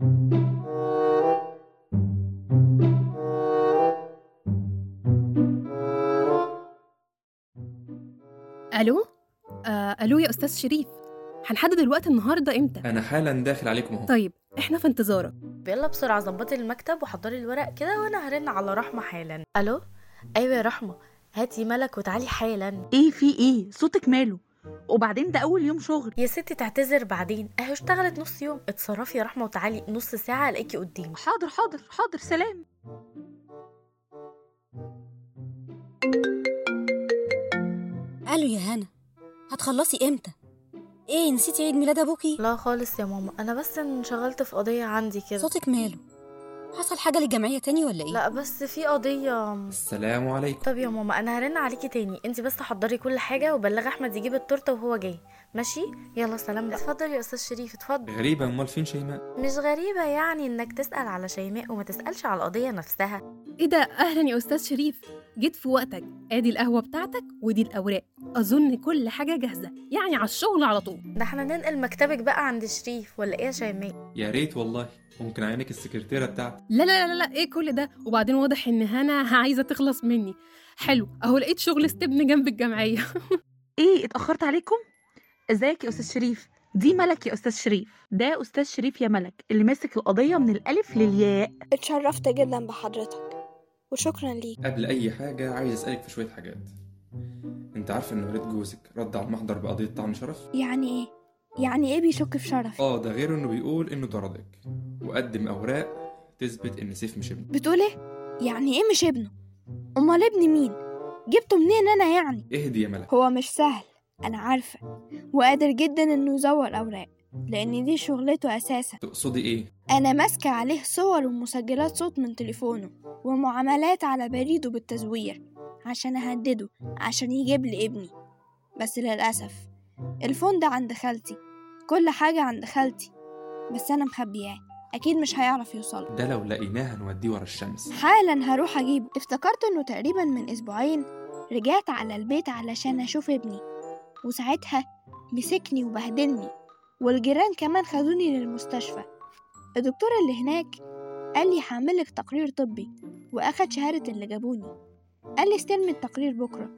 ألو؟ آه ألو يا أستاذ شريف. هنحدد الوقت النهارده إمتى؟ أنا حالا داخل عليكم أهو. طيب إحنا في انتظارك. يلا بسرعة ظبطي المكتب وحضري الورق كده وأنا هرن على رحمة حالا. ألو؟ أيوه يا رحمة. هاتي ملك وتعالي حالا. إيه في إيه؟ صوتك ماله. وبعدين ده أول يوم شغل. يا ستي تعتذر بعدين. أهي اشتغلت نص يوم. اتصرفي يا رحمة وتعالي. نص ساعة ألاقيكي قدامي. حاضر حاضر حاضر. سلام. ألو يا هنا هتخلصي إمتى؟ إيه نسيتي عيد ميلاد أبوكي؟ لا خالص يا ماما. أنا بس انشغلت في قضية عندي كده. صوتك ماله؟ حصل حاجة للجمعية تاني ولا إيه؟ لا بس في قضية. السلام عليكم. طب يا ماما أنا هرن عليكي تاني. انت بس حضري كل حاجة وبلغي أحمد يجيب التورتة وهو جاي. ماشي؟ يلا سلام بقى. اتفضل يا أستاذ شريف اتفضل. غريبة أمال فين شيماء؟ مش غريبة يعني إنك تسأل على شيماء وما تسألش على القضية نفسها. إيه ده؟ أهلا يا أستاذ شريف. جيت في وقتك. أدي القهوة بتاعتك ودي الأوراق. أظن كل حاجة جاهزة يعني على الشغل على طول. ده إحنا ننقل مكتبك بقى عند شريف ولا إيه يا شيماء؟ يا ريت والله. ممكن أعينك السكرتيرة بتاعتي. لا لا لا لا إيه كل ده؟ وبعدين واضح إن هنا عايزة تخلص مني. حلو أهو لقيت شغل استبن جنب الجمعية. إيه اتأخرت عليكم؟ إزيك يا أستاذ شريف؟ دي ملك يا أستاذ شريف. ده أستاذ شريف يا ملك اللي ماسك القضية من الألف للياء. اتشرفت جدا بحضرتك وشكرا ليك. قبل أي حاجة عايز أسألك في شوية حاجات. انت عارفة ان ولاد جوزك رد على المحضر بقضية طعن شرف؟ يعني إيه؟ يعني إيه بيشك في شرفي آه ده غير انه بيقول انه طردك وقدم اوراق تثبت ان سيف مش ابنه. بتقول إيه؟ يعني إيه مش ابنه؟ امال ابن مين؟ جبته منين أنا يعني؟ اهدي يا ملك. هو مش سهل أنا عارفة. وقادر جدا إنه يزور أوراق لأن دي شغلته أساسا. تقصدي إيه؟ أنا ماسكة عليه صور ومسجلات صوت من تليفونه ومعاملات على بريده بالتزوير. عشان أهدده عشان يجيب لي ابني. بس للأسف الفون ده عند خالتي كل حاجة عند خالتي. بس أنا مخبياه أكيد مش هيعرف يوصل ده لو لقيناه هنوديه ورا الشمس. حالا هروح اجيبه افتكرت إنه تقريبا من أسبوعين رجعت على البيت علشان أشوف ابني. وساعتها مسكني وبهدلني والجيران كمان خدوني للمستشفى. الدكتور اللي هناك قال لي هعملك تقرير طبي وأخد شهادة اللي جابوني. قال لي استلمي التقرير بكرة.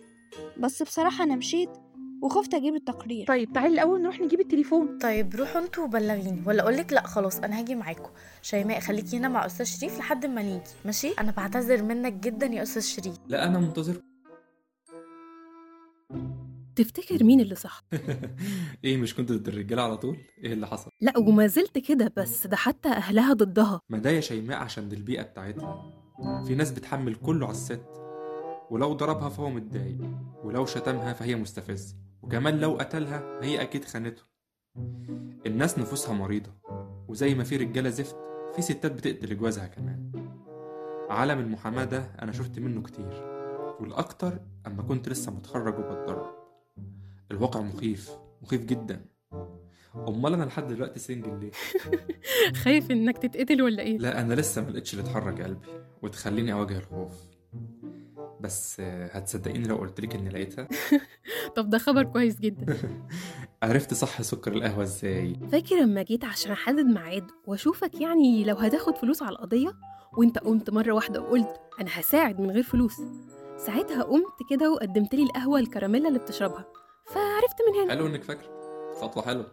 بس بصراحة أنا مشيت وخفت أجيب التقرير. طيب تعالي الأول نروح نجيب التليفون. طيب روحوا أنتوا وبلغيني. ولا أقولك لأ خلاص أنا هاجي معاكم شيماء خليكي هنا مع أستاذ شريف لحد ما نيجي. ماشي؟ أنا بعتذر منك جدا يا أستاذ شريف. لا أنا منتظر. تفتكر مين اللي صح؟ إيه مش كنت ضد الرجالة على طول؟ إيه اللي حصل؟ لا وما زلت كده بس ده حتى أهلها ضدها. ما ده يا شيماء عشان دي البيئة بتاعتها. في ناس بتحمل كله على الست. ولو ضربها فهو متضايق ولو شتمها فهي مستفزة وكمان لو قتلها هي أكيد خانته. الناس نفوسها مريضة وزي ما في رجالة زفت في ستات بتقتل جوازها كمان. عالم المحاماة ده أنا شفت منه كتير والأكتر أما كنت لسه متخرج وبتدرب. الواقع مخيف مخيف جدا. أمال أنا لحد دلوقتي سنجل ليه؟ خايف إنك تتقتل ولا إيه؟ لا أنا لسه ملقتش اللي تحرك قلبي وتخليني أواجه الخوف. بس هتصدقيني لو قلتلك إني لقيتها. طب ده خبر كويس جدا. عرفت صح سكر القهوة إزاي. فاكر لما جيت عشان أحدد ميعاد وأشوفك يعني لو هتاخد فلوس على القضية وأنت قمت مرة واحدة وقلت أنا هساعد من غير فلوس؟ ساعتها قمت كده وقدمت لي القهوة الكراميلا اللي بتشربها. فعرفت من هنا. حلو إنك فاكر خطوة حلوة.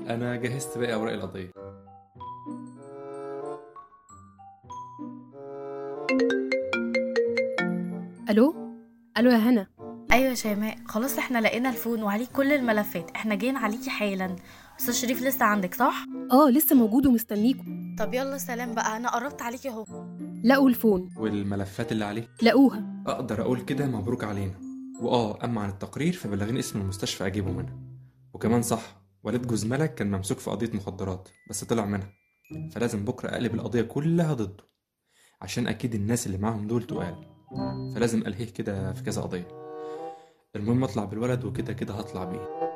أنا جهزت باقي أوراق القضية. ألو؟ ألو يا هنا. أيوه يا شيماء. خلاص إحنا لقينا الفون وعليه كل الملفات. إحنا جايين عليكي حالا. أستاذ شريف لسه عندك صح؟ آه لسه موجود ومستنيكوا طب يلا سلام بقى. أنا قربت عليكي أهو. لقوا الفون. والملفات اللي عليه؟ لقوها. أقدر أقول كده مبروك علينا. وآه أما عن التقرير فبلغيني اسم المستشفى أجيبه منها. وكمان صح والد جوز ملك كان ممسوك في قضية مخدرات بس طلع منها. فلازم بكرة أقلب القضية كلها ضده. عشان أكيد الناس اللي معاهم دول تقال. فلازم ألهيه كده في كذا قضية. المهم أطلع بالولد وكده كده هطلع بيه.